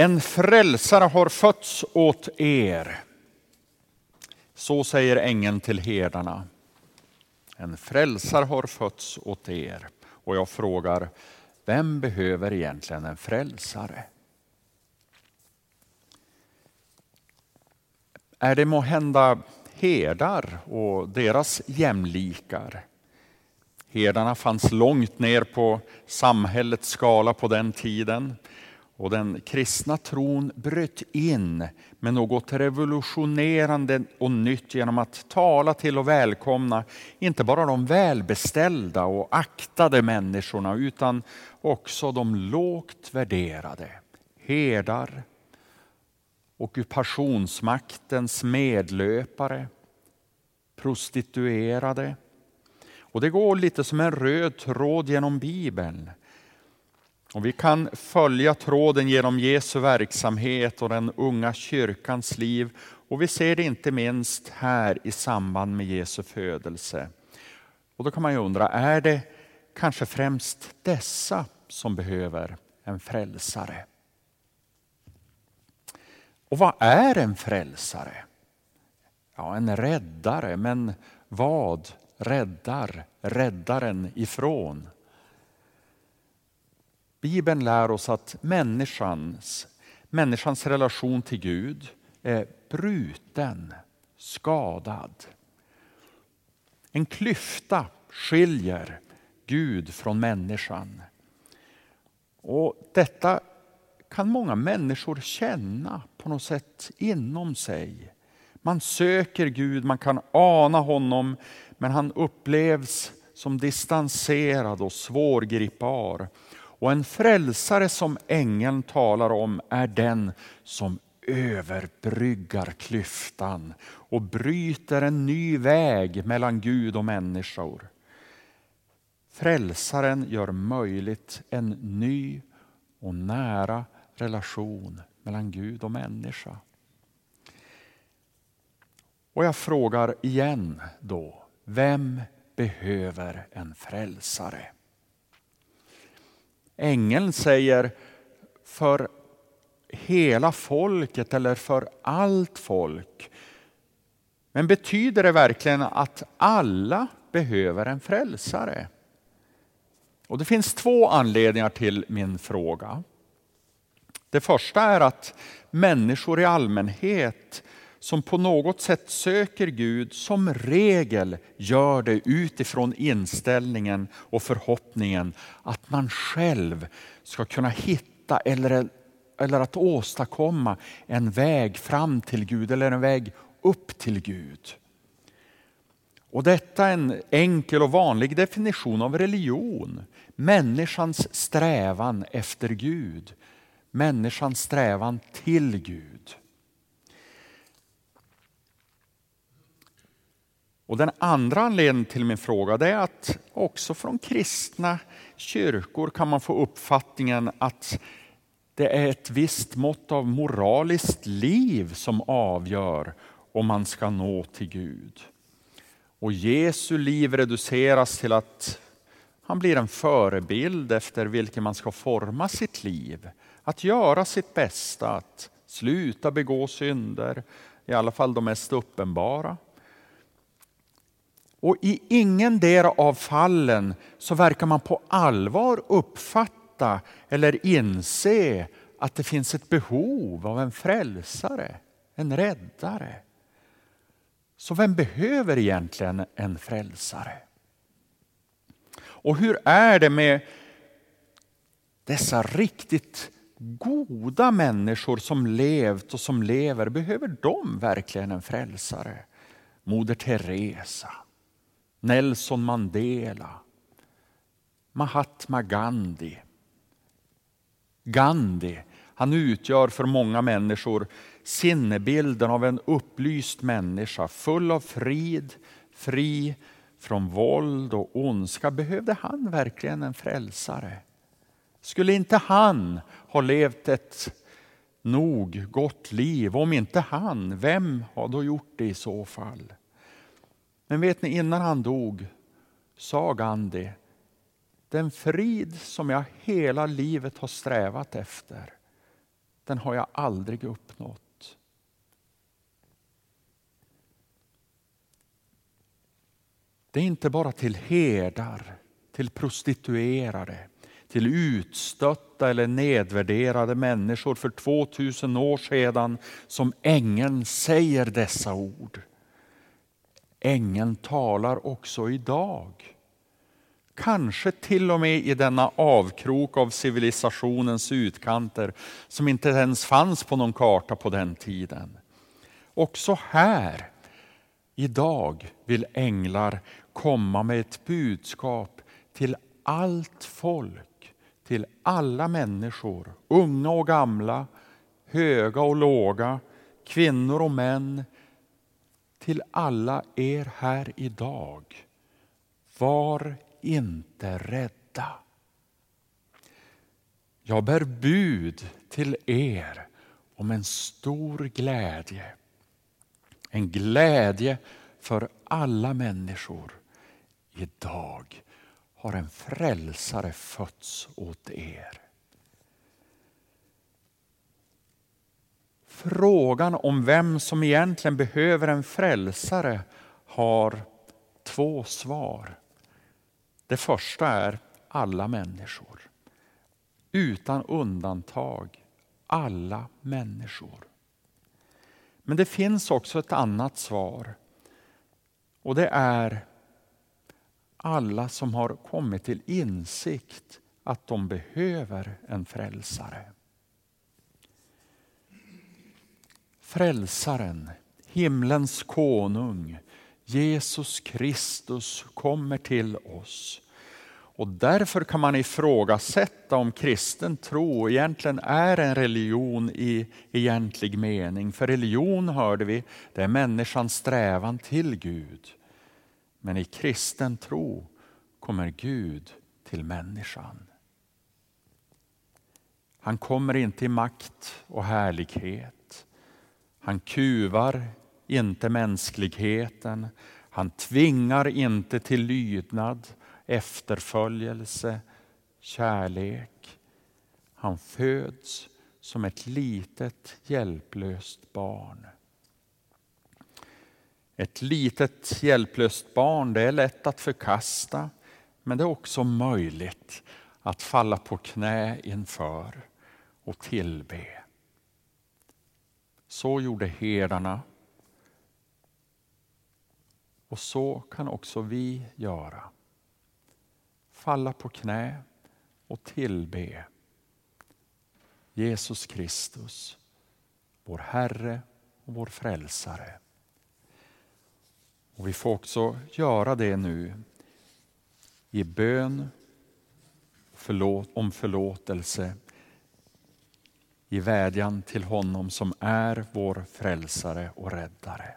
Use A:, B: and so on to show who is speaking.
A: En frälsare har fötts åt er. Så säger ängeln till herdarna. En frälsare har fötts åt er. Och jag frågar, vem behöver egentligen en frälsare? Är det må hända herdar och deras jämlikar? Herdarna fanns långt ner på samhällets skala på den tiden. Och den kristna tron bröt in med något revolutionerande och nytt genom att tala till och välkomna inte bara de välbeställda och aktade människorna utan också de lågt värderade. Herdar, ockupationsmaktens medlöpare, prostituerade. Och det går lite som en röd tråd genom Bibeln. Och vi kan följa tråden genom Jesu verksamhet och den unga kyrkans liv. Och vi ser det inte minst här i samband med Jesu födelse. Och då kan man ju undra, är det kanske främst dessa som behöver en frälsare? Och vad är en frälsare? Ja, en räddare, men vad räddar räddaren ifrån? Bibeln lär oss att människans, människans relation till Gud är bruten, skadad. En klyfta skiljer Gud från människan. Och detta kan många människor känna på något sätt inom sig. Man söker Gud, man kan ana honom, men han upplevs som distanserad och svårgripbar. Och en frälsare som ängeln talar om är den som överbryggar klyftan och bryter en ny väg mellan Gud och människor. Frälsaren gör möjligt en ny och nära relation mellan Gud och människa. Och jag frågar igen då, vem behöver en frälsare? Ängeln säger för hela folket eller för allt folk. Men betyder det verkligen att alla behöver en frälsare? Och Det finns två anledningar till min fråga. Det första är att människor i allmänhet som på något sätt söker Gud som regel gör det utifrån inställningen och förhoppningen att man själv ska kunna hitta eller, eller att åstadkomma en väg fram till Gud eller en väg upp till Gud. Och detta är en enkel och vanlig definition av religion. Människans strävan efter Gud. Människans strävan till Gud. Och Den andra anledningen till min fråga är att också från kristna kyrkor kan man få uppfattningen att det är ett visst mått av moraliskt liv som avgör om man ska nå till Gud. Och Jesu liv reduceras till att han blir en förebild efter vilken man ska forma sitt liv. Att göra sitt bästa, att sluta begå synder, i alla fall de mest uppenbara. Och i ingen del av fallen så verkar man på allvar uppfatta eller inse att det finns ett behov av en frälsare, en räddare. Så vem behöver egentligen en frälsare? Och hur är det med dessa riktigt goda människor som levt och som lever? Behöver de verkligen en frälsare? Moder Teresa, Nelson Mandela, Mahatma Gandhi. Gandhi, han utgör för många människor sinnebilden av en upplyst människa full av frid, fri från våld och ondska. Behövde han verkligen en frälsare? Skulle inte han ha levt ett nog gott liv? Om inte han, vem har då gjort det i så fall? Men vet ni, innan han dog sa Gandhi, den frid som jag hela livet har strävat efter, den har jag aldrig uppnått. Det är inte bara till herdar, till prostituerade, till utstötta eller nedvärderade människor för 2000 år sedan som ängeln säger dessa ord. Ängeln talar också idag. Kanske till och med i denna avkrok av civilisationens utkanter som inte ens fanns på någon karta på den tiden. Också här, idag, vill änglar komma med ett budskap till allt folk, till alla människor, unga och gamla, höga och låga, kvinnor och män, till alla er här idag. Var inte rädda. Jag bär bud till er om en stor glädje. En glädje för alla människor. Idag har en frälsare fötts åt er. Frågan om vem som egentligen behöver en frälsare har två svar. Det första är alla människor. Utan undantag alla människor. Men det finns också ett annat svar. Och det är alla som har kommit till insikt att de behöver en frälsare. Frälsaren, himlens konung, Jesus Kristus kommer till oss. Och därför kan man ifrågasätta om kristen tro egentligen är en religion i egentlig mening. För religion, hörde vi, det är människans strävan till Gud. Men i kristen tro kommer Gud till människan. Han kommer inte i makt och härlighet. Han kuvar inte mänskligheten. Han tvingar inte till lydnad, efterföljelse, kärlek. Han föds som ett litet hjälplöst barn. Ett litet hjälplöst barn det är lätt att förkasta men det är också möjligt att falla på knä inför och tillbe. Så gjorde herdarna och så kan också vi göra. Falla på knä och tillbe Jesus Kristus, vår Herre och vår Frälsare. Och Vi får också göra det nu i bön förlåt, om förlåtelse i vädjan till honom som är vår frälsare och räddare.